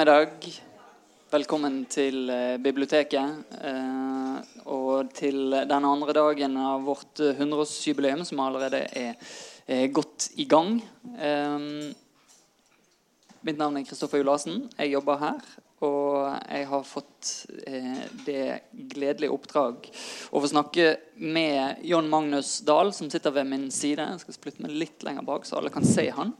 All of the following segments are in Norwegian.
ettermiddag. Velkommen til eh, biblioteket. Eh, og til den andre dagen av vårt 100-årsjubileum, som allerede er, er, godt i gang. Eh, mitt navn er Kristoffer Julassen. Jeg jobber her. Og jeg har fått eh, det gledelige oppdrag å få snakke med John Magnus Dahl, som sitter ved min side. Jeg skal splitte meg litt lenger bak, så alle kan se han.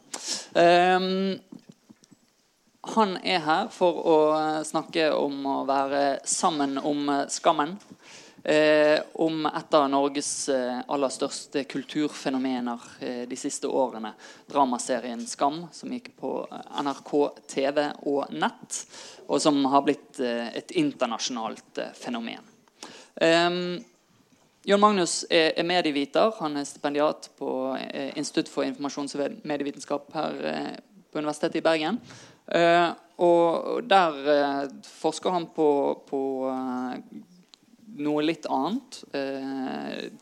Eh, han er her for å snakke om å være sammen om skammen. Eh, om et av Norges eh, aller største kulturfenomener eh, de siste årene. Dramaserien 'Skam', som gikk på eh, NRK TV og nett. Og som har blitt eh, et internasjonalt eh, fenomen. John Magnus er, er, medieviter. Han er stipendiat på Institutt for informasjons- og medievitenskap her på Universitetet i Bergen. Uh, og der uh, forsker han på, på uh, noe litt annet.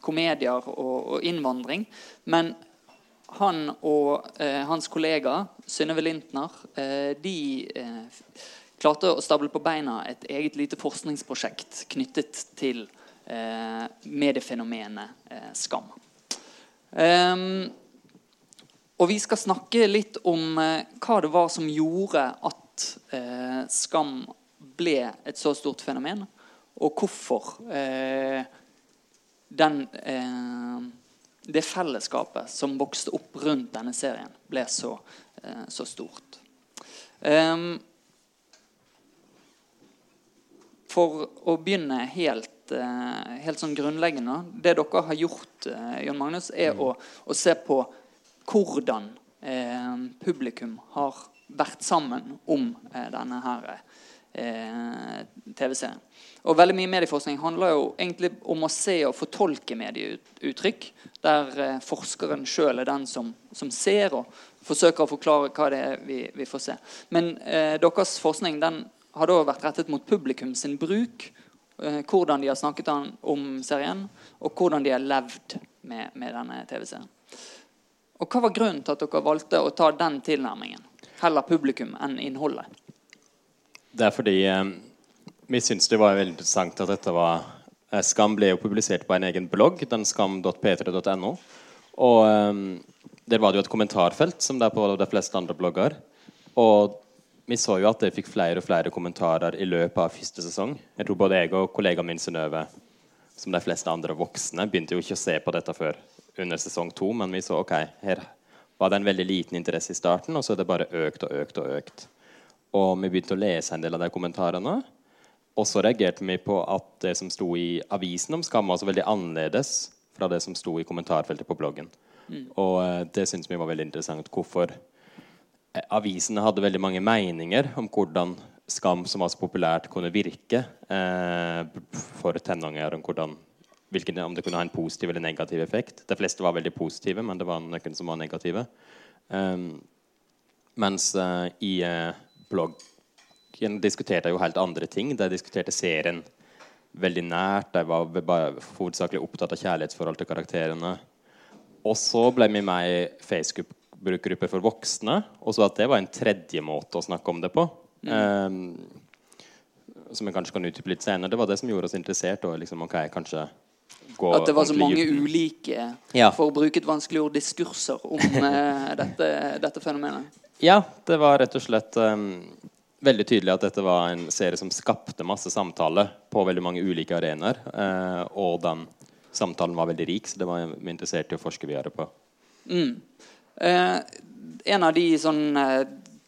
komedier og, og, innvandring. Men han og hans kollega Synnøve Lintner de klarte å stable på beina et eget lite forskningsprosjekt knyttet til mediefenomenet skam. Um, og vi skal snakke litt om eh, hva det var som gjorde at eh, skam ble et så stort fenomen, og hvorfor eh, den, eh, det fellesskapet som vokste opp rundt denne serien, ble så, eh, så stort. Ehm, for å begynne helt, eh, helt sånn grunnleggende Det dere har gjort, Jon Magnus, er mm. å, å se på hvordan eh, publikum har vært sammen om eh, denne her eh, TV-serien. Og veldig mye medieforskning handler jo egentlig om å se og fortolke medieuttrykk, der forskeren sjøl er den som, som, ser og forsøker å forklare hva det er vi, vi får se. Men eh, deres forskning den har da vært rettet mot publikum sin bruk. Hvordan de har snakket om serien, og hvordan de har levd med, med denne TV-serien. Og Hva var grunnen til at dere valgte å ta den tilnærmingen? Heller publikum enn innholdet? Det er fordi eh, vi syns det var veldig interessant at dette var eh, Skam ble jo publisert på en egen blogg, den skam.p3.no. Og eh, der var det jo et kommentarfelt, som det er på de fleste andre blogger. Og vi så jo at det fikk flere og flere kommentarer i løpet av første sesong. Jeg tror både jeg og kollegaen min Synnøve, som de fleste andre voksne, begynte jo ikke å se på dette før under sesong to, men vi så ok, her var det en veldig liten interesse i starten, og så er det bare økt og økt og økt. Og vi begynte å lese en del av de kommentarene. Og så reagerte vi på at det som sto i avisen om Skam, var så veldig annerledes fra det som sto i kommentarfeltet på bloggen. Mm. Og uh, det syntes vi var veldig interessant. Hvorfor uh, avisene hadde veldig mange meninger om hvordan Skam, som var så populært, kunne virke eh, for tenåringer. Om hvordan hvilken, om det kunne ha en positiv eller negativ effekt. De fleste var veldig positive, men det var noen som var negative. Um, mens uh, i uh, bloggen diskuterte jeg jo helt andre ting. De diskuterte serien veldig nært. De var hovedsakelig opptatt av kjærlighetsforhold til karakterene. Og så ble vi med i Facebook-brukergruppe for voksne, og så at det var en tredje måte å snakke om det på. Mm. Um, som jeg kanskje kan utdype litt senere. Det var det som gjorde oss interessert. Og liksom, ok, kanskje gå At det var så mange ulike, ja. for å bruke et vanskelig ord, diskurser om uh, dette, dette, fenomenet? Ja, det var rett og slett um, veldig tydelig at dette var en serie som skapte masse samtale på veldig mange ulike arenaer. Uh, og den samtalen var veldig rik, så det var jeg interessert i å forske videre på. Mm. Uh, en av de sånn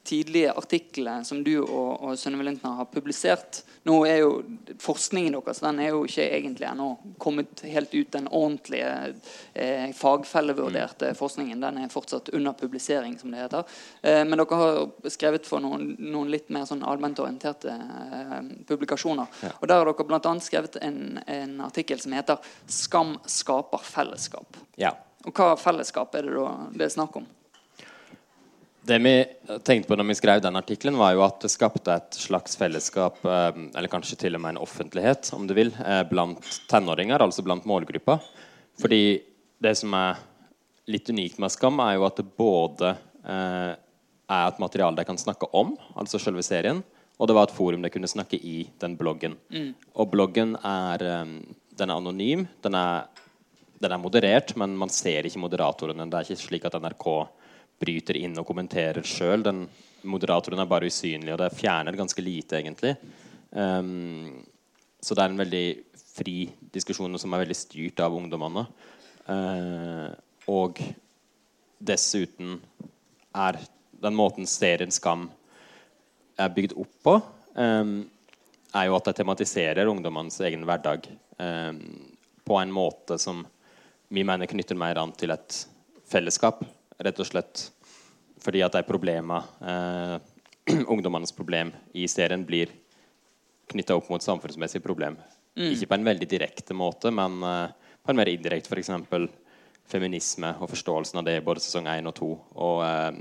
tidlige artiklene som du og, og Synnøve Lintner har publisert Nå er jo forskningen deres den er jo ikke egentlig ennå kommet helt ut. Den ordentlige eh, fagfellevurderte forskningen den er fortsatt under publisering, som det heter. Eh, men dere har skrevet for noen, noen litt mer sånn allment orienterte eh, publikasjoner. Ja. Og Der har dere bl.a. skrevet en, en artikkel som heter 'Skam skaper fellesskap'. Ja. Og Hva fellesskap er det da det er snakk om? Det vi tenkte på når vi skrev den artikkelen, var jo at det skapte et slags fellesskap, eh, eller kanskje til og med en offentlighet, om du vil, eh, blant tenåringer, altså blant målgruppa. Fordi det som er litt unikt med Skam, er jo at det både eh, er et materiale de kan snakke om, altså selve serien. Og det var et forum de kunne snakke i den bloggen. Og bloggen er den er anonym. Den er, den er moderert, men man ser ikke moderatorene. Det er ikke slik at NRK bryter inn og kommenterer sjøl. Moderatoren er bare usynlig, og det fjerner ganske lite, egentlig. Um, så det er en veldig fri diskusjon som er veldig styrt av ungdommene. Uh, og dessuten er den måten serien Skam er bygd opp på, um, er jo at det tematiserer ungdommenes egen hverdag um, på en måte som vi mener knytter mer an til et fellesskap. Rett og slett fordi at de problemer eh, ungdommenes problem i serien blir knytta opp mot samfunnsmessige problem. Mm. Ikke på en veldig direkte måte, men eh, på en mer indirekte. F.eks. feminisme og forståelsen av det i både sesong 1 og 2. Og eh,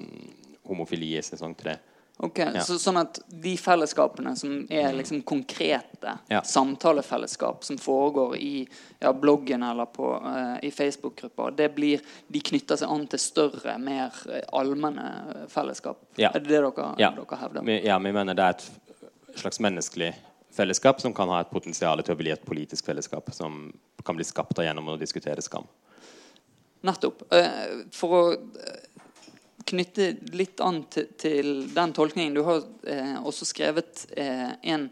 homofili i sesong 3. Ok, ja. så, Sånn at de fellesskapene som er mm. liksom konkrete ja. samtalefellesskap som foregår i ja, bloggen eller på, uh, i Facebook-grupper, det blir, de knytter seg an til større, mer eh, allmenne fellesskap? Er det det dere, dere hevder? ja, vi mener det er et slags menneskelig fellesskap som kan ha et potensial til å bli et politisk fellesskap som kan bli skapt gjennom å diskutere skam. Nettopp. Uh, for å knytte litt an til, til den tolkningen. Du har eh, også skrevet eh, en,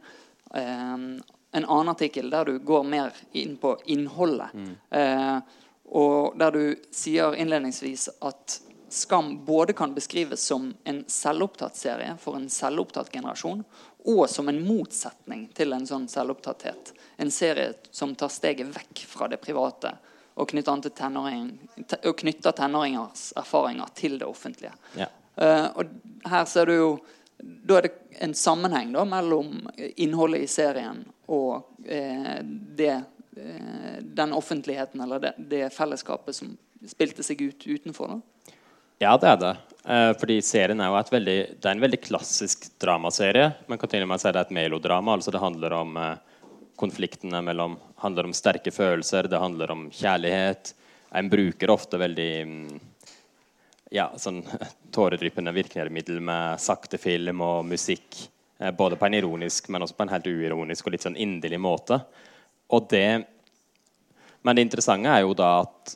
eh, en, annen artikkel der du går mer inn på innholdet. Mm. Eh, og der du sier innledningsvis at Skam både kan beskrives som en selvopptatt serie for en selvopptatt generasjon, og som en motsetning til en sånn selvopptatthet. En serie som tar steget vekk fra det private og knytter, an til tenåring, og knytter tenåringers erfaringer til det offentlige. Ja. Uh, og her ser du jo Da er det en sammenheng da, mellom innholdet i serien og uh, det, uh, den offentligheten eller det, det, fellesskapet som spilte seg ut utenfor. da. Ja, det er det. fordi serien er jo et veldig, det er en veldig klassisk dramaserie. Man kan til og med si det er et melodrama. altså Det handler om konfliktene mellom, handler om sterke følelser, det handler om kjærlighet. En bruker ofte veldig mm, ja, sånn tåredryppende virkemiddel med sakte film og musikk. Eh, både på en ironisk, men også på en helt uironisk og litt sånn inderlig måte. Og det, men det interessante er jo da at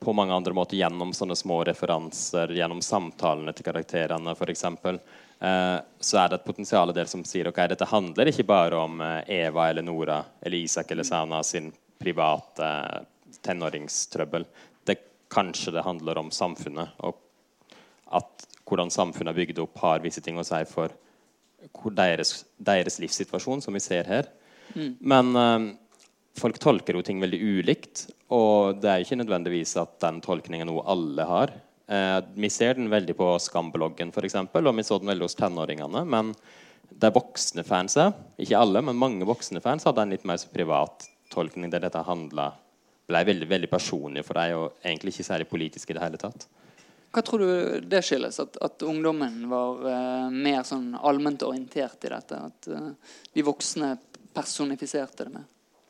på mange andre måter gjennom sånne små referanser, gjennom samtalene til karakterene f.eks., så er det et potensial del som sier ok, dette handler ikke bare om eh, Eva eller Nora eller Isak eller Sana sin private eh, tenåringstrøbbel. Det, kanskje det handler om samfunnet, og at hvordan samfunnet er bygd opp, har visse ting å si for deres, deres livssituasjon, som vi ser her. Mm. Men uh, folk tolker jo ting veldig ulikt, og det er ikke nødvendigvis at den tolkningen noe alle har. Eh, vi ser den veldig på Skambloggen, f.eks., og vi så den veldig hos tenåringene. Men der voksne fans er, ikke alle, men mange voksne fans, hadde en litt mer privat tolkning der dette handla ble veldig, veldig personlig for deg, og egentlig ikke særlig politisk i det hele tatt. Hva tror du det skyldes? At, at ungdommen var uh, mer sånn allment orientert i dette? At uh, de voksne personifiserte det med?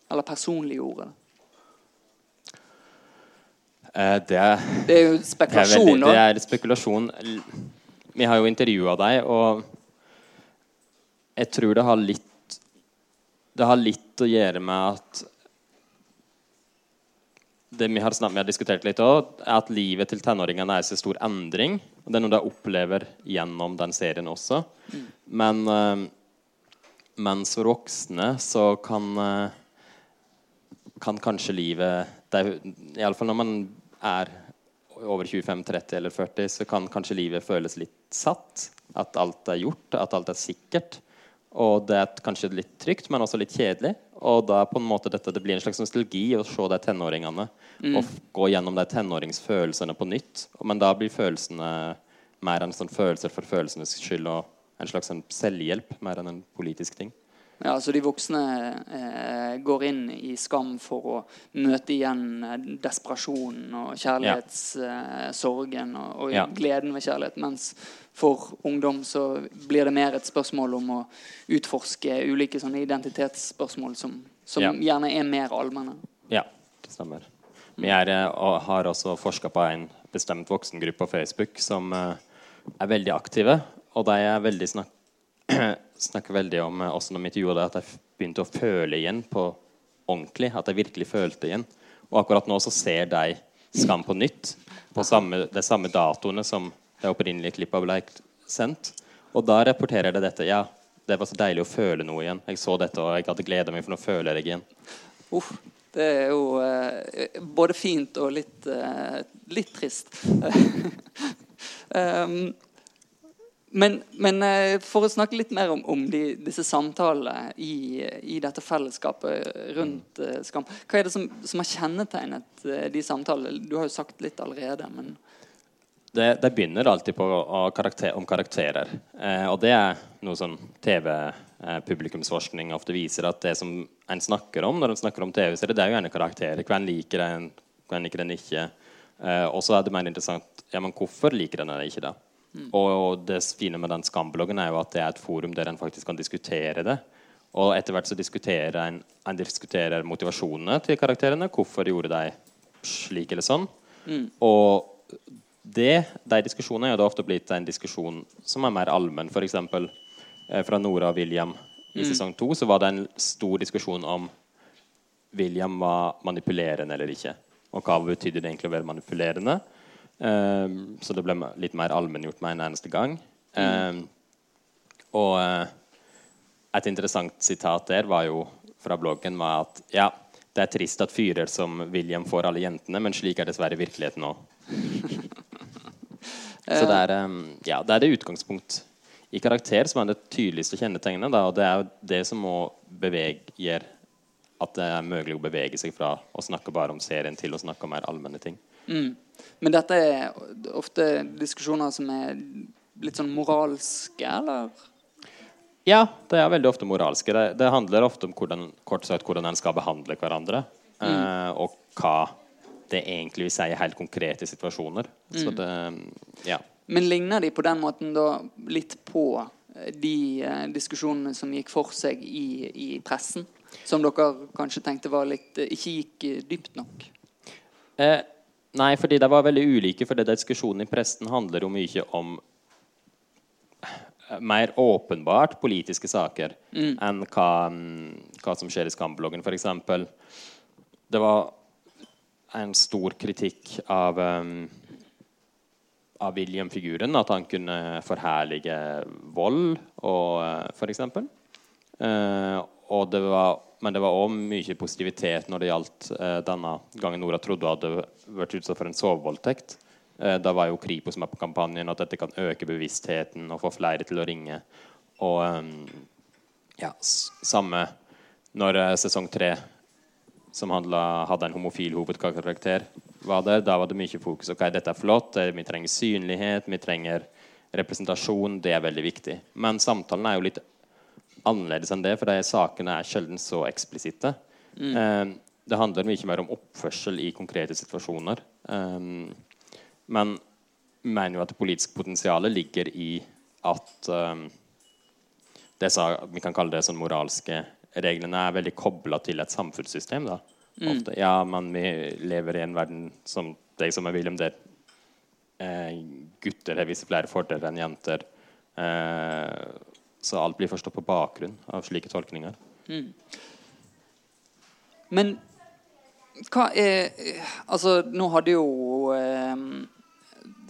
Eller personliggjorde det? Eh, det, er, det er jo spekulasjon. Det er, spekulasjon. Vi har jo intervjua deg, og jeg tror det har litt Det har litt å gjøre med at det vi har, snart, vi har diskutert litt også, er at livet til tenåringene er i så stor endring. og Det er noe de opplever gjennom den serien også. Mm. Men uh, mens for voksne så kan uh, kan kanskje livet Iallfall når man er over 25, 30 eller 40, så kan kanskje livet føles litt satt. At alt er gjort, at alt er sikkert. Og det er kanskje litt trygt, men også litt kjedelig. Og da på en måte dette, det blir en slags nostalgi å se de tenåringene mm. og gå gjennom de tenåringsfølelsene på nytt. Men da blir følelsene mer enn sånn følelser for følelsenes skyld og en slags en selvhjelp mer enn en politisk ting. Ja, så De voksne eh, går inn i skam for å møte igjen eh, desperasjonen og kjærlighetssorgen eh, og, og ja. gleden ved kjærlighet. Mens for ungdom så blir det mer et spørsmål om å utforske ulike sånne identitetsspørsmål som, som ja. gjerne er mer allmenne. Ja, det stemmer. Vi er, eh, har også forska på en bestemt voksengruppe på Facebook som uh, er veldig aktive. Og de er veldig snak snakker veldig om eh, også når gjorde det, at jeg begynte å føle igjen på ordentlig. At jeg virkelig følte igjen. Og akkurat nå så ser de Skam på nytt på samme, de samme datoene som det opprinnelige klippet ble sendt. Og da rapporterer det dette. Ja, det var så deilig å føle noe igjen. Jeg så dette, og jeg hadde gleda meg, for nå føler jeg igjen. Uff, det er jo eh, både fint og litt, eh, litt trist. um, men, men, eh, for å snakke litt mer om, om de, disse samtalene i, i, dette fellesskapet rundt uh, Skam. Hva er det som, som har kjennetegnet uh, de samtalene? Du har jo sagt litt allerede. men... Det, det begynner alltid på karakter, om karakterer. Eh, og det er noe sånn TV-publikumsforskning ofte viser at det som en snakker om når en snakker om TV-serier, det er jo gjerne karakterer. Hvem liker den, hvem liker den ikke? Eh, og så er det mer interessant ja, men hvorfor liker den eller ikke det? Mm. Og det fine med den Skam-bloggen er jo at det er et forum der en faktisk kan diskutere det. Og etter hvert så diskuterer en, en diskuterer motivasjonene til karakterene. Hvorfor gjorde de slik eller sånn. Mm. Og det, de diskusjonene er jo ofte blitt en diskusjon som er mer allmenn. F.eks. Eh, fra Nora og William i mm. sesong to så var det en stor diskusjon om William var manipulerende eller ikke. Og hva betydde det egentlig å være manipulerende? Um, så det ble litt mer allmenngjort med en eneste gang. Um, og uh, et interessant sitat der var jo fra bloggen var at ja, det er trist at fyrer som William får alle jentene, men slik er dessverre virkeligheten òg. så det er, um, ja, det er det utgangspunkt i karakter som er det tydeligste kjennetegnet. Da, og det er det som må bevege at det er mulig å bevege seg fra å snakke bare om serien til å snakke om mer allmenne ting. Mm. Men dette er ofte diskusjoner som er litt sånn moralske, eller? Ja, det er veldig ofte moralske. Det, det handler ofte om hvordan, kort sagt, hvordan en skal behandle hverandre. Mm. Eh, og hva det egentlig vil si helt konkrete situasjoner. Mm. Så det, ja. Men ligner de på den måten da litt på eh, de eh, diskusjonene som gikk for seg i, i, pressen? Som dere kanskje tenkte var litt, eh, ikke gikk eh, dypt nok? Eh, Nei, fordi de var veldig ulike. fordi Diskusjonen i presten handler jo mye om mer åpenbart politiske saker mm. enn hva, hva, som skjer i Skam-bloggen, f.eks. Det var en stor kritikk av, um, av William-figuren. At han kunne forherlige vold, og, uh, f.eks. Uh, og det var men det var òg mye positivitet når det gjaldt eh, denne gangen Nora trodde hun hadde vært utsatt for en sovevoldtekt. Eh, da var jo Kripos med på kampanjen at dette kan øke bevisstheten og få flere til å ringe. Og eh, ja, samme når eh, sesong tre, som handla, hadde en homofil hovedkarakter, var der, da var det mye fokus. Ok, dette er flott, eh, vi trenger synlighet, vi trenger representasjon. Det er veldig viktig. Men samtalen er jo litt annerledes enn det, for de sakene er sjelden så eksplisitte. Mm. Um, det handler mye mer om oppførsel i konkrete situasjoner. Um, men jeg mener jo at det politiske potensialet ligger i at um, det vi kan kalle det sånn moralske reglene er veldig kobla til et samfunnssystem. da. Mm. Ja, men vi lever i en verden som deg som er William, der eh, gutter har visse flere fordeler enn jenter. Eh, så alt blir forstått på bakgrunn av slike tolkninger. Mm. Men hva er Altså, nå hadde jo eh,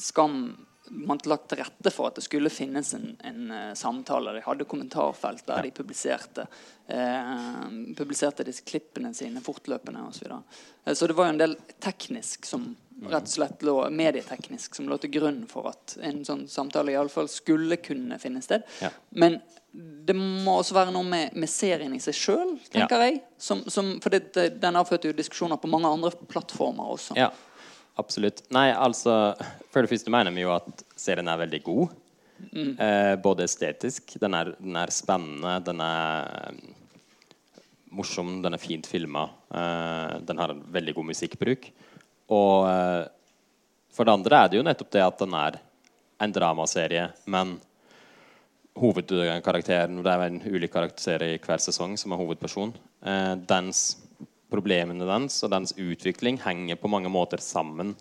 Skam man lagt til rette for at det skulle finnes en, en uh, samtale. De hadde kommentarfelt der de publiserte, eh, publiserte disse klippene sine fortløpende osv. Så, videre. så det var jo en del teknisk som rett og slett lå medieteknisk som lå til grunn for at en sånn samtale i alle fall skulle kunne finne sted. Ja. Men det må også være noe med, med serien i seg sjøl, tenker ja. jeg. Som, som, for det, den avfødte jo diskusjoner på mange andre plattformer også. Ja, absolutt. Nei, altså For det første mener vi jo at serien er veldig god. Mm. Eh, både estetisk. Den er, den er, spennende. Den er eh, morsom. Den er fint filma. Eh, den har en veldig god musikkbruk. Og eh, for det andre er det jo nettopp det at den er en dramaserie, men hovedkarakteren Det er en ulik karakter i hver sesong som er hovedperson. Eh, dens problemene dens og dens utvikling henger på mange måter sammen.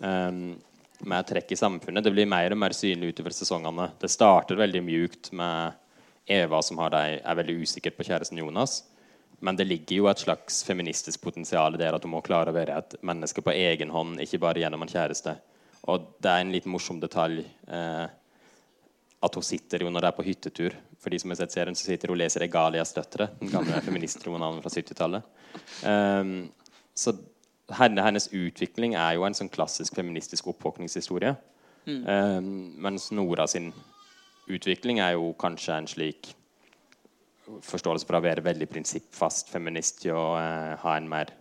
Eh, med trekk i samfunnet. Det blir mer og mer synlig utover sesongene. Det starter veldig mjukt med Eva som deg, er veldig usikker på kjæresten Jonas. Men det ligger jo et slags feministisk potensial der at hun må klare å være et menneske på egen hånd, ikke bare gjennom en kjæreste. Og det er en litt morsom detalj eh, at hun sitter jo når det er på hyttetur. For de som har sett serien, så sitter hun og leser 'Egalias døtre', den gamle feministromanen fra 70-tallet. Um, så så hennes utvikling er jo en sånn klassisk feministisk oppvåkningshistorie. Mm. Um, mens Nora sin utvikling er jo kanskje en slik forståelse for å være veldig prinsippfast feminist til å eh, ha en mer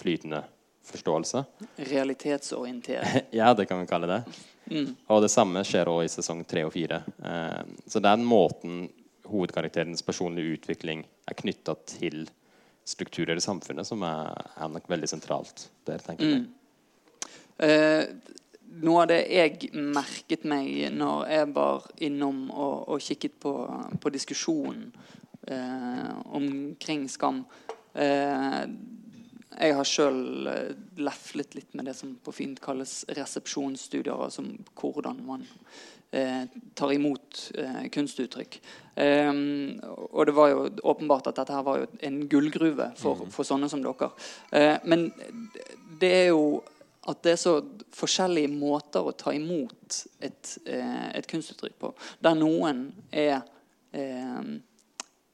flytende forståelse. Realitetsorientert. ja, det kan vi kalle det. Mm. Og det samme skjer også i sesong tre og fire. Eh, så den måten hovedkarakterens personlige utvikling er knytta til strukturer i samfunnet, som er, er nok veldig sentralt der, tenker jeg. Mm. Uh, noe av det jeg merket meg når jeg var innom og, og kikket på, på diskusjonen omkring skam uh, jeg har sjøl eh, leflet litt med det som på fint kalles resepsjonsstudier. Altså hvordan man eh, tar imot eh, kunstuttrykk. Eh, og det var jo åpenbart at dette her var jo en gullgruve for, mm. for sånne som dere. Eh, men det er jo at det er så forskjellige måter å ta imot et, eh, et kunstuttrykk på. Der noen er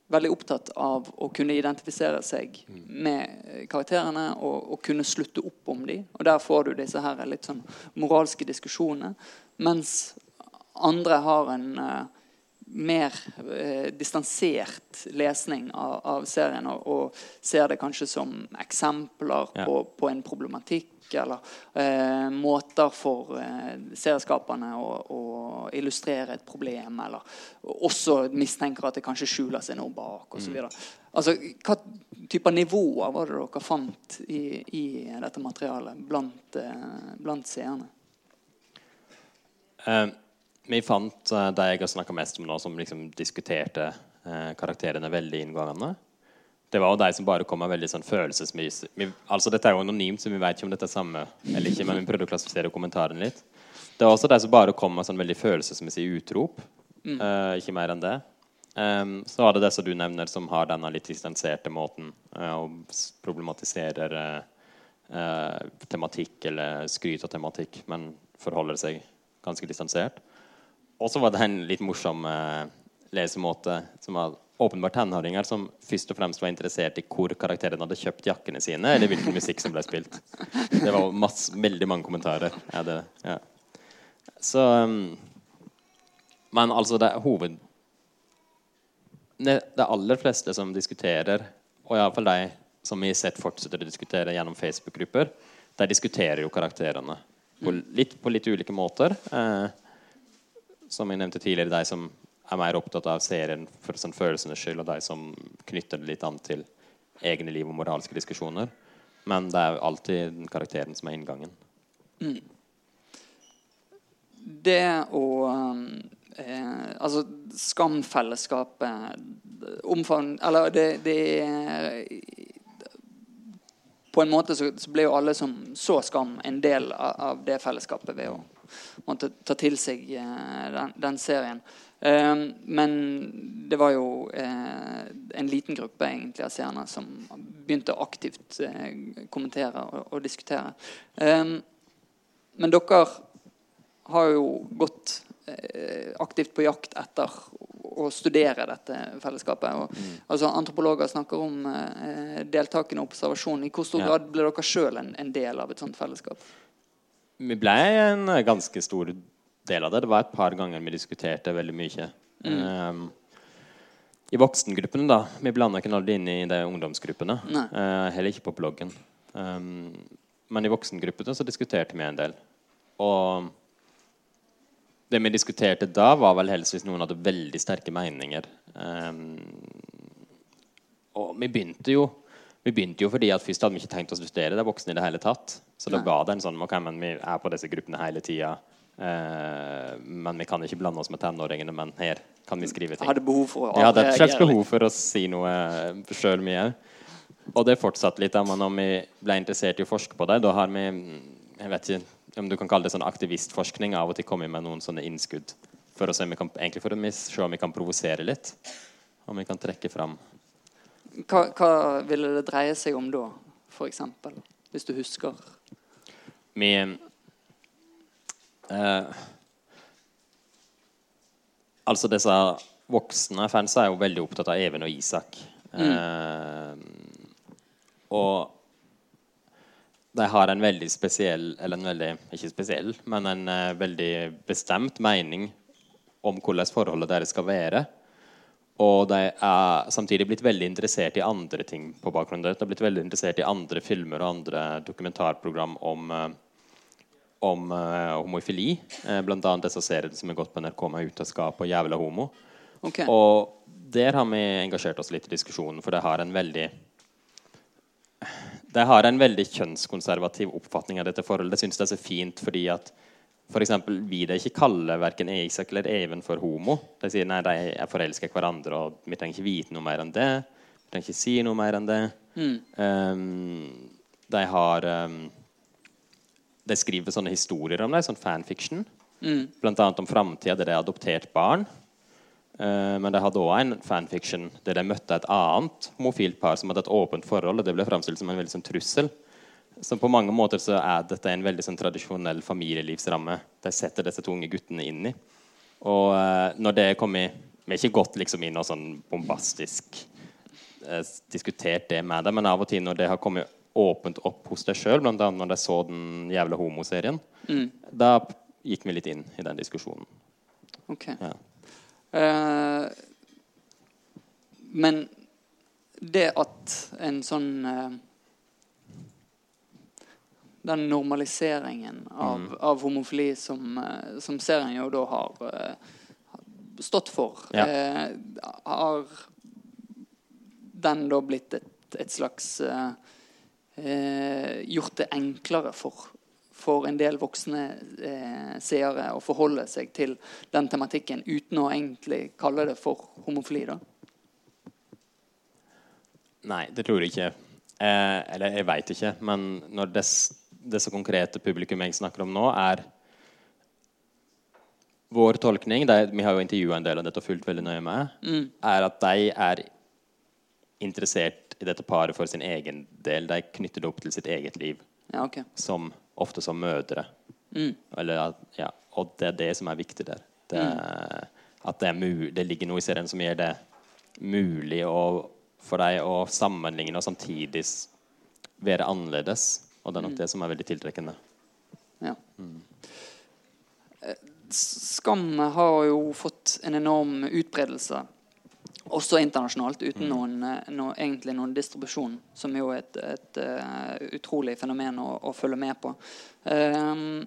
veldig opptatt av å kunne identifisere seg med karakterene og, og kunne slutte opp om dem. Og der får du disse her litt sånn moralske diskusjonene. Mens andre har en uh, mer uh, distansert lesning av, av serien og, og, ser det kanskje som eksempler ja. på, på en problematikk eller eh, måter for eh, serieskaperne å, illustrere et problem, eller også mistenker at det kanskje skjuler seg noe bak osv. Mm. Altså, hva type nivåer var det dere fant i, i dette materialet blant, eh, blant seerne? Uh, vi fant uh, de jeg har snakka mest om nå, som liksom diskuterte uh, karakterene veldig inngående det var jo de som bare kom med veldig sånn følelsesmessig altså Dette er jo anonymt, så vi vet ikke om dette er samme eller ikke. Men vi prøvde å klassifisere kommentaren litt. Det var også de som bare kom med sånn veldig følelsesmessig utrop. Mm. Uh, ikke mer enn det. Um, så var det disse du nevner, som har denne litt distanserte måten uh, og problematiserer uh, tematikk eller skryt av tematikk, men forholder seg ganske distansert. Og så var det en litt morsom lesemåte som var åpenbart tenåringer som først og fremst var interessert i hvor karakterene hadde kjøpt jakkene sine, eller hvilken musikk som ble spilt. Det var masse, veldig mange kommentarer. Ja, det, ja. Så um, Men altså, det er hoved... Det, aller fleste som diskuterer, og iallfall de som vi har sett fortsetter å diskutere gjennom Facebook-grupper, de diskuterer jo karakterene på litt, på litt ulike måter. Eh, som jeg nevnte tidligere, de som er mer opptatt av serien for sånn følelsenes skyld, og de som knytter det litt an til egne liv og moralske diskusjoner. Men det er alltid den karakteren som er inngangen. Mm. Det å eh, Altså, skamfellesskapet omfavn... Eller det, det På en måte så, så, ble jo alle som så skam, en del av, av det fellesskapet ved å måtte ta til seg eh, den, den serien. Ehm, men det var jo eh, en liten gruppe egentlig av seerne som begynte aktivt eh, kommentere og, og diskutere. Ehm, men dere har jo gått eh, aktivt på jakt etter å studere dette fellesskapet. Og, mm. altså, antropologer snakker om eh, deltakende observasjon. I hvor stor ja. grad ble dere sjøl en, en, del av et sånt fellesskap? Vi ble en ganske stor del av det. Det var et par ganger vi diskuterte veldig mye. Mm. Um, I voksengruppene, da. Vi blanda ikke aldri inn i de ungdomsgruppene. Uh, heller ikke på bloggen. Um, men i voksengruppene så diskuterte vi en del. Og det vi diskuterte da, var vel helst hvis noen hadde veldig sterke meninger. Um, og vi begynte jo vi begynte jo fordi at først hadde vi ikke tenkt å studere det voksne i det hele tatt. Så da var det en sånn ok, men vi er på disse gruppene hele tida. Eh, men vi kan ikke blande oss med tenåringene. Men her kan vi skrive ting. Hadde behov for å ja, det er et slags behov for å si noe sjøl mye. Og det fortsatte litt. Men når vi ble interessert i å forske på det, da har vi jeg vet ikke, om du kan kalle det sånn aktivistforskning, av og til komme med noen sånne innskudd. For å se om vi kan, egentlig for å se om vi kan provosere litt. Om vi kan trekke fram Hva, hva ville det dreie seg om da, f.eks.? Hvis du husker? Vi eh, Altså, disse voksne fansa er jo veldig opptatt av Even og Isak. Eh, og de har en veldig spesiell Eller en veldig Ikke spesiell, men en uh, veldig bestemt mening om hvordan forholdet deres skal være. Og de er samtidig blitt veldig interessert i andre ting på bakgrunn av det. De har blitt veldig interessert i andre filmer og andre dokumentarprogram om, eh, om uh, homofili. Uh, blant annet disse seriene som har gått på NRK med 'Utenskap' og 'Jævla homo'. Okay. Og der har vi engasjert oss litt i diskusjonen, for det har en veldig De har en veldig kjønnskonservativ oppfatning av dette forholdet. Det syns de er så fint fordi at for eksempel, vi det ikke kaller verken Isak eller Even for homo. De sier nei, de er forelska i hverandre, og vi trenger ikke vite noe mer enn det. Vi trenger ikke si noe mer enn det. Um, de har um, De skriver sånne historier om det, sånn fanfiction. Blant annet om framtida der de har adoptert barn. Eh, men de hadde òg en fanfiction der de møtte et annet homofilt par som hadde et åpent forhold, og det ble framstilt som en veldig sånn trussel. Så på mange måter så er dette en veldig sånn tradisjonell familielivsramme. De setter disse to unge guttene inn i. Og eh, når det kom i Vi har ikke gått liksom inn og sånn bombastisk eh, diskutert det med dem, men av og til når det har kommet åpent opp hos deg sjøl, bl.a. når de så den jævla homoserien, da gikk vi litt inn i den diskusjonen. ok. Ja. Eh, men det at en sånn eh, Den normaliseringen av, av homofili som, eh, som serien jo da har stått for, Ja. eh, har den da blitt et, et slags Gjort det enklere for, for en del voksne eh, seere å forholde seg til den tematikken uten å egentlig kalle det for homofili? da? Nei, det tror jeg ikke. Eh, eller jeg veit ikke. Men når det så konkrete publikum jeg snakker om nå, er Vår tolkning, det, vi har jo intervjua en del av dette og fulgt veldig nøye med, er at de er interessert i dette paret for sin egen del. De knytter det opp til sitt eget liv, Ja, okay. som, ofte som mødre. Eller, at- ja, og det er det som er viktig der. Det, mm. At det, det ligger noe i serien som gjør det mulig å, for deg å sammenligne og samtidig være annerledes. Og det er nok det som er veldig tiltrekkende. Ja. Mm. Skam har jo fått en enorm utbredelse, også internasjonalt, uten noen, no, egentlig noen distribusjon, som jo er et, et eh, utrolig fenomen å, å følge med på. Um,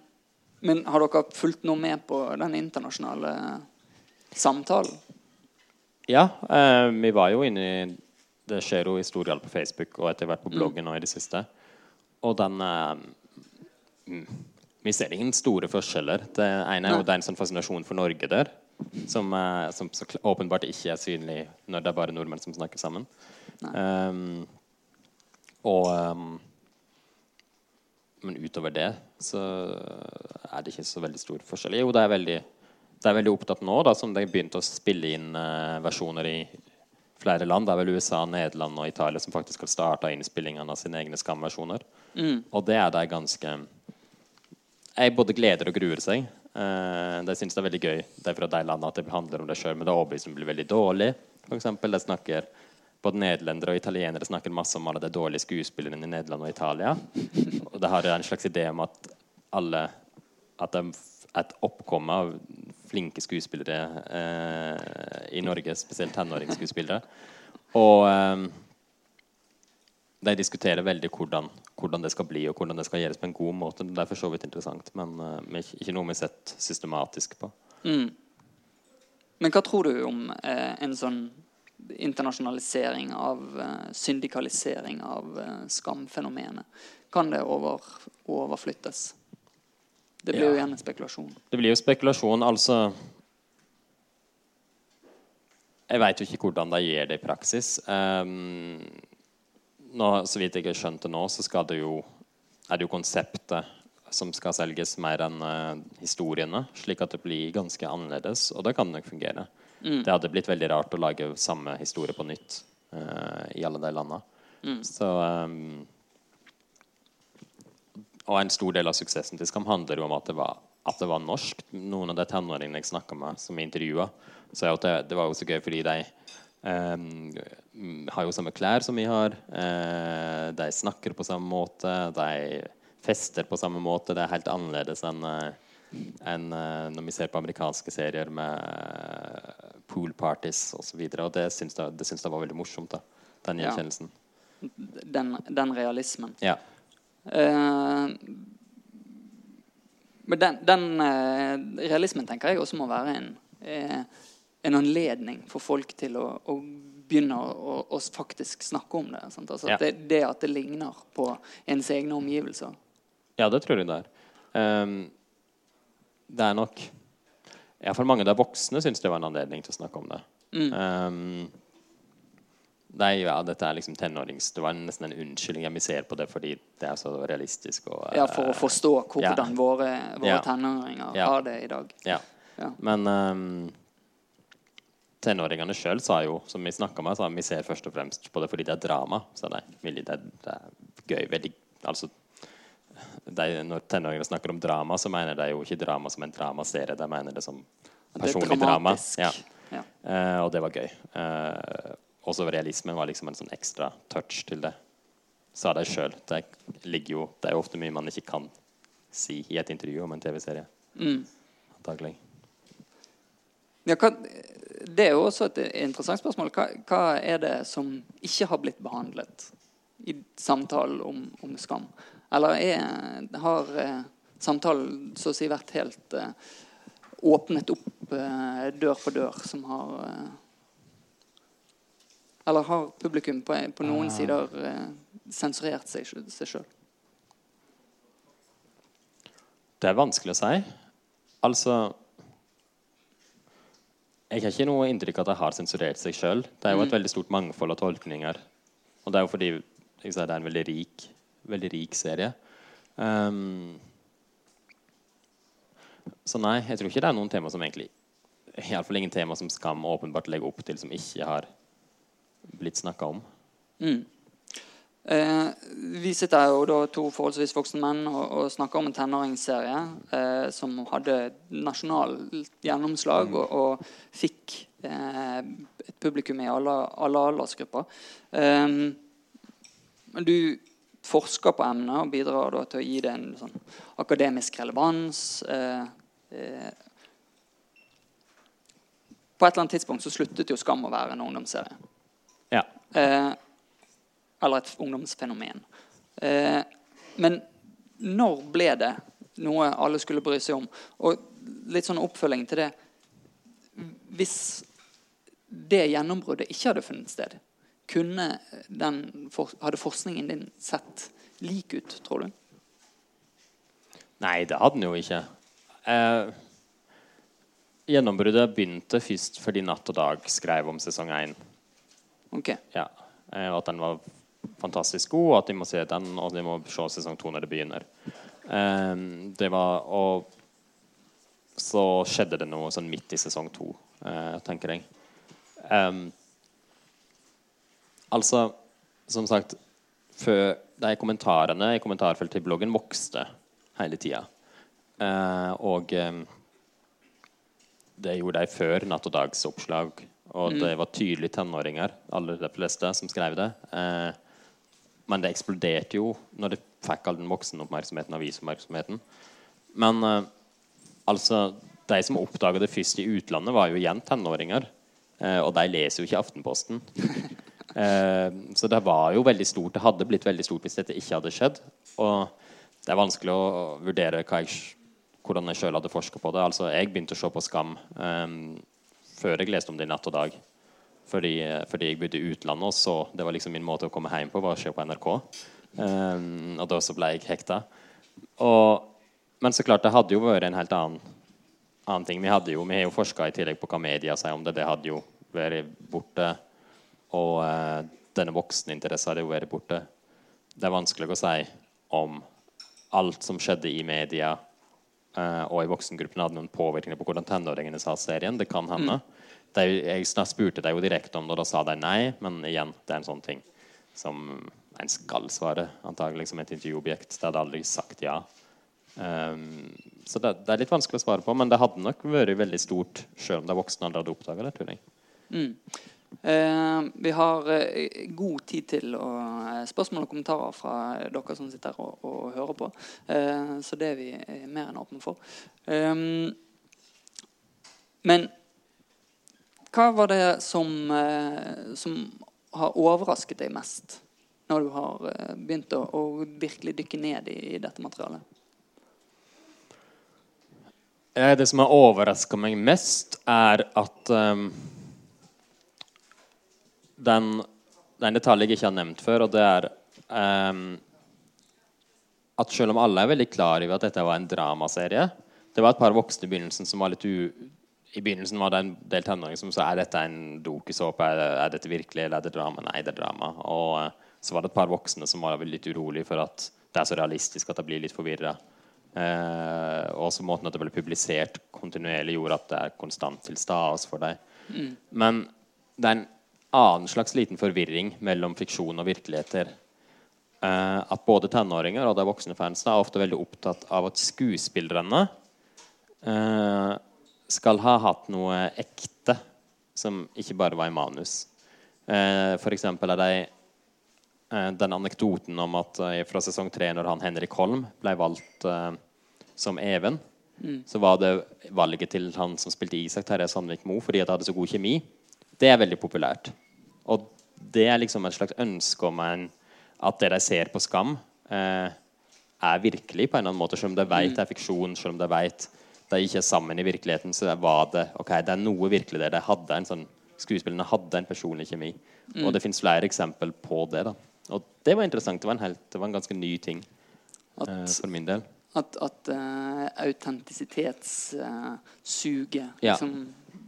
men har dere fulgt noe med på den internasjonale samtalen? Ja, uh, vi var jo inne i Det skjer jo historier på Facebook og etter hvert på bloggen nå i det siste. Og den uh, mm, Vi ser ingen store forskjeller. Det ene er jo den det er en sånn fascinasjon for Norge der. Som, eh, som så åpenbart ikke er synlig når det er bare nordmenn som snakker sammen. Um, og um, Men utover det så er det ikke så veldig stor forskjell. Jo, det er veldig, det er veldig opptatt nå, da, som de begynte å spille inn uh, versjoner i flere land. Det er vel USA, Nederland og Italia som faktisk har starta innspillingene av sine egne skamversjoner. Og det er de ganske Jeg både gleder og gruer seg. Uh, de syns det er veldig gøy Det er fra de landene at det handler om det sjøl, men det er overbevist om det blir veldig dårlig. For eksempel, de snakker både nederlendere og italienere snakker masse om alle de dårlige skuespillerne i Nederland og Italia. Og det har en slags idé om at alle At det er et oppkomme av flinke skuespillere eh, i Norge, spesielt tenåringsskuespillere. Og eh, de diskuterer veldig hvordan, hvordan det skal bli, og hvordan det skal gjøres på en god måte. Det er for så vidt interessant, men uh, ikke, noe vi har sett systematisk på. Men hva tror du om eh, en sånn internasjonalisering av eh, syndikalisering av eh, skamfenomenet? Kan det over, overflyttes? Det blir Ja. jo igjen en spekulasjon. Det blir jo spekulasjon, altså Jeg veit jo ikke hvordan de gjør det i praksis. Ehm, nå, så vidt jeg har skjønt det nå, så skal det jo er det jo konseptet som skal selges, mer enn uh, historiene. Slik at det blir ganske annerledes, og det kan nok fungere. Mm. Det hadde blitt veldig rart å lage samme historie på nytt uh, i alle de landene. Mm. Så um, Og en stor del av suksessen til Skam handler jo om at det var, at det var norsk. Noen av de tenåringene jeg snakka med, som intervjua, sa at det, det var jo så gøy fordi de har jo samme klær som vi har. eh, de snakker på samme måte. De fester på samme måte. Det er helt annerledes enn eh, enn eh, når vi ser på amerikanske serier med uh, pool parties osv. Det syns jeg, det syns var veldig morsomt. da Den Ja. gjenkjennelsen. Den, den realismen. Ja. Uh, men den, den uh, realismen tenker jeg også må være en, eh, en anledning for folk til å, å begynne å, å, faktisk snakke om det. Altså, Ja. det. Det at det ligner på ens egne omgivelser. Ja, det tror jeg det er. Um, det er nok For mange av de voksne syns det var en anledning til å snakke om det. Mm. Ehm, nei, ja, dette er liksom tenårings... Det var nesten en unnskyldning. Ja, Vi ser på det fordi det er så realistisk. Og, Ja, For å eh, forstå hvordan ja. våre, våre Ja. tenåringer Ja. har det i dag. Ja. Ja. Men ehm, tenåringene sjøl sa jo, som vi snakka med, sa vi ser først og fremst på det fordi det er drama. sa de. Det, det er gøy. Veldig Altså de, Når tenåringene snakker om drama, så mener de jo ikke drama som en dramaserie. De mener det som personlig det er drama. Ja. Ja. Uh, og det var gøy. Uh, også realismen var liksom en sånn ekstra touch til det. Sa de sjøl. Det ligger jo Det er jo ofte mye man ikke kan si i et intervju om en TV-serie. Mm. Antagelig. Ja, hva, det er jo også et interessant spørsmål. Hva, hva er det som ikke har blitt behandlet i samtalen om, om skam? Eller er, har eh, samtalen så å si vært helt eh, åpnet opp eh, dør for dør, som har eh, Eller har publikum på, på noen Ah. sider sensurert seg, seg sjøl? Det er vanskelig å si. Altså Jeg har ikke noe inntrykk av at jeg har sensurert seg sjøl. Det er jo et Mm. veldig stort mangfold av tolkninger. Og det er jo fordi sier, det er en veldig rik, veldig rik serie. Um, så nei, jeg tror ikke det er noen tema som egentlig Iallfall ingen tema som Skam åpenbart legger opp til, som ikke har blitt snakka om. Mm. Eh, vi sitter jo da to forholdsvis voksne menn og, og snakker om en tenåringsserie eh, som hadde nasjonalt gjennomslag og, og fikk eh, et publikum i alle, alle aldersgrupper. Eh, du forsker på emnet og bidrar da til å gi det en sånn akademisk relevans. Eh, eh, på et eller annet tidspunkt så sluttet jo Skam å være en ungdomsserie. Ja. Eh, eller et ungdomsfenomen. Eh, men når ble det noe alle skulle bry seg om? Og litt sånn oppfølging til det Hvis det gjennombruddet ikke hadde funnet sted, kunne den, hadde forskningen din sett lik ut, tror du? Nei, det hadde den jo ikke. Eh, gjennombruddet begynte først fordi Natt og Dag skrev om sesong én. Okay. Ja. Eh, og at den var fantastisk god, og at de må se den, og de må se sesong to når det begynner. Um, det var Og så skjedde det noe sånn midt i sesong to, uh, tenker jeg. Um, altså, som sagt før De kommentarene i kommentarfeltet i bloggen vokste hele tida. Uh, og um, det gjorde de før Natt og Dags oppslag. Og det var tydelig tenåringer, alle de fleste, som skrev det. Eh, men det eksploderte jo når det fikk all den voksenoppmerksomheten, avisoppmerksomheten. Men eh, altså De som oppdaga det først i utlandet, var jo igjen tenåringer. Eh, og de leser jo ikke Aftenposten. Eh, så det var jo veldig stort. Det hadde blitt veldig stort hvis dette ikke hadde skjedd. Og det er vanskelig å vurdere jeg, hvordan jeg sjøl hadde forska på det. Altså, jeg begynte å se på Skam eh, før jeg leste om det i Natt og Dag. Fordi, fordi jeg bodde i utlandet, og så det var liksom min måte å komme hjem på, var å se på NRK. Um, og da så ble jeg hekta. Og, men så klart, det hadde jo vært en helt annen, annen ting. Vi, hadde jo, vi har jo forska i tillegg på hva media sier om det. Det hadde jo vært borte. Og uh, denne vokseninteressen hadde jo vært borte. Det er vanskelig å si om alt som skjedde i media uh, og i voksengruppen, hadde noen påvirkning på hvordan tenåringene sa serien. Det kan hende. De, jeg spurte deg jo direkte om det, og da sa de nei. Men igjen, det er en sånn ting som en skal svare, antagelig som et intervjuobjekt. Det hadde aldri sagt ja. Um, så det, det, er litt vanskelig å svare på, men det hadde nok vært veldig stort selv om de voksne aldri hadde oppdaga det. tror jeg. Mm. Eh, vi har eh, god tid til å, eh, spørsmål og kommentarer fra dere som sitter og, og hører på. Eh, så det er vi mer enn åpne for. Ehm, men hva var det som, eh, som har overrasket deg mest når du har eh, begynt å, å virkelig dykke ned i, i dette materialet? Det som har overraska meg mest, er at um, den, den detaljen jeg ikke har nevnt før, og det er um, at selv om alle er veldig klar over at dette var en dramaserie Det var et par voksne i begynnelsen som var litt u... I begynnelsen var det en del tenåringer som sa er dette en dokusåpe, er, er dette virkelig, eller er det drama? Nei, det er drama. Og uh, så var det et par voksne som var litt urolige for at det er så realistisk at det blir litt forvirra. Uh, og så måten at det ble publisert kontinuerlig, gjorde at det er konstant til stas for deg. Mm. Men det er en annen slags liten forvirring mellom fiksjon og virkeligheter. Uh, at både tenåringer og de voksne fansene er ofte veldig opptatt av at skuespillerne uh, skal ha hatt noe ekte som ikke bare var i manus. Eh, eksempel er det den anekdoten om at fra sesong tre, når han Henrik Holm ble valgt som Even, mm. så var det valget til han som spilte Isak Terje Sandvik Mo fordi at det hadde så god kjemi. Det er veldig populært. Og det er liksom et slags ønske om en, at det de ser på Skam, eh, er virkelig på en eller annen måte. Selv om de vet det er fiksjon, selv om de vet de ikke er sammen i virkeligheten, så var det ok, det er noe virkelig der. De hadde en sånn, skuespillerne hadde en personlig kjemi. Mm. Og det fins flere eksempel på det. da. Og det var interessant. Det var en, helt, det var en ganske ny ting at, uh, for min del. At, at uh, autentisitetssuget uh, ja. liksom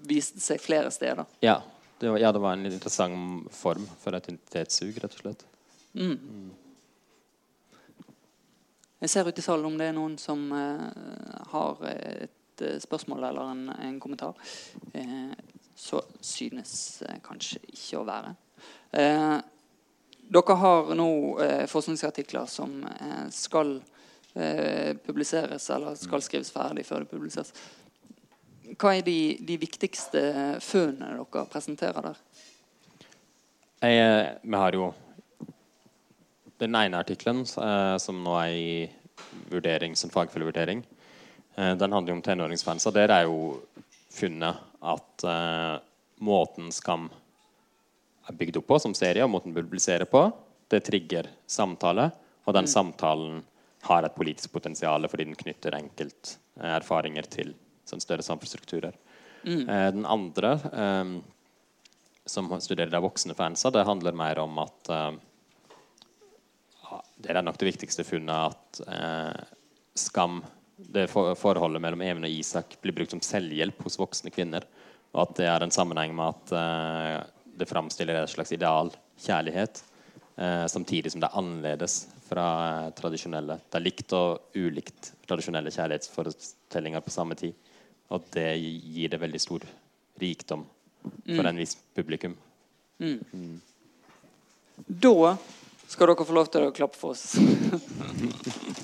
viste seg flere steder. Ja. Det var, ja, det var en interessant form for identitetssug, rett og slett. Mm. Jeg ser ut i salen om det er noen som uh, har et uh, spørsmål eller en, en kommentar. Så synes kanskje ikke å være. dere har nå forskningsartikler som skal publiseres, eller skal skrives ferdig før det publiseres. Hva er de, de viktigste funnene dere presenterer der? Jeg, eh, vi har jo den ene artikkelen eh, som nå er i vurdering som fagfellevurdering. Eh, den handler jo om tenåringsfans. Og der er jo funnet at eh, måten Skam er bygd opp på som serie, og måten publiserer på, det trigger samtale. Og den mm. samtalen har et politisk potensial fordi den knytter enkelterfaringer til sånn større samfunnsstrukturer. Mm. Eh, den andre, eh, som studerer de voksne fansa, det handler mer om at eh, Det er nok det viktigste funnet at eh, skam, det forholdet mellom Even og Isak, blir brukt som selvhjelp hos voksne kvinner. Og at det er en sammenheng med at eh, det framstiller et slags ideal kjærlighet. Eh, samtidig som det er annerledes fra tradisjonelle. Det er likt og ulikt tradisjonelle kjærlighetsforestillinger på samme tid. Og det gir det veldig stor rikdom for mm. en viss publikum. Mm. Mm. Da skal dere få lov til å klappe for oss.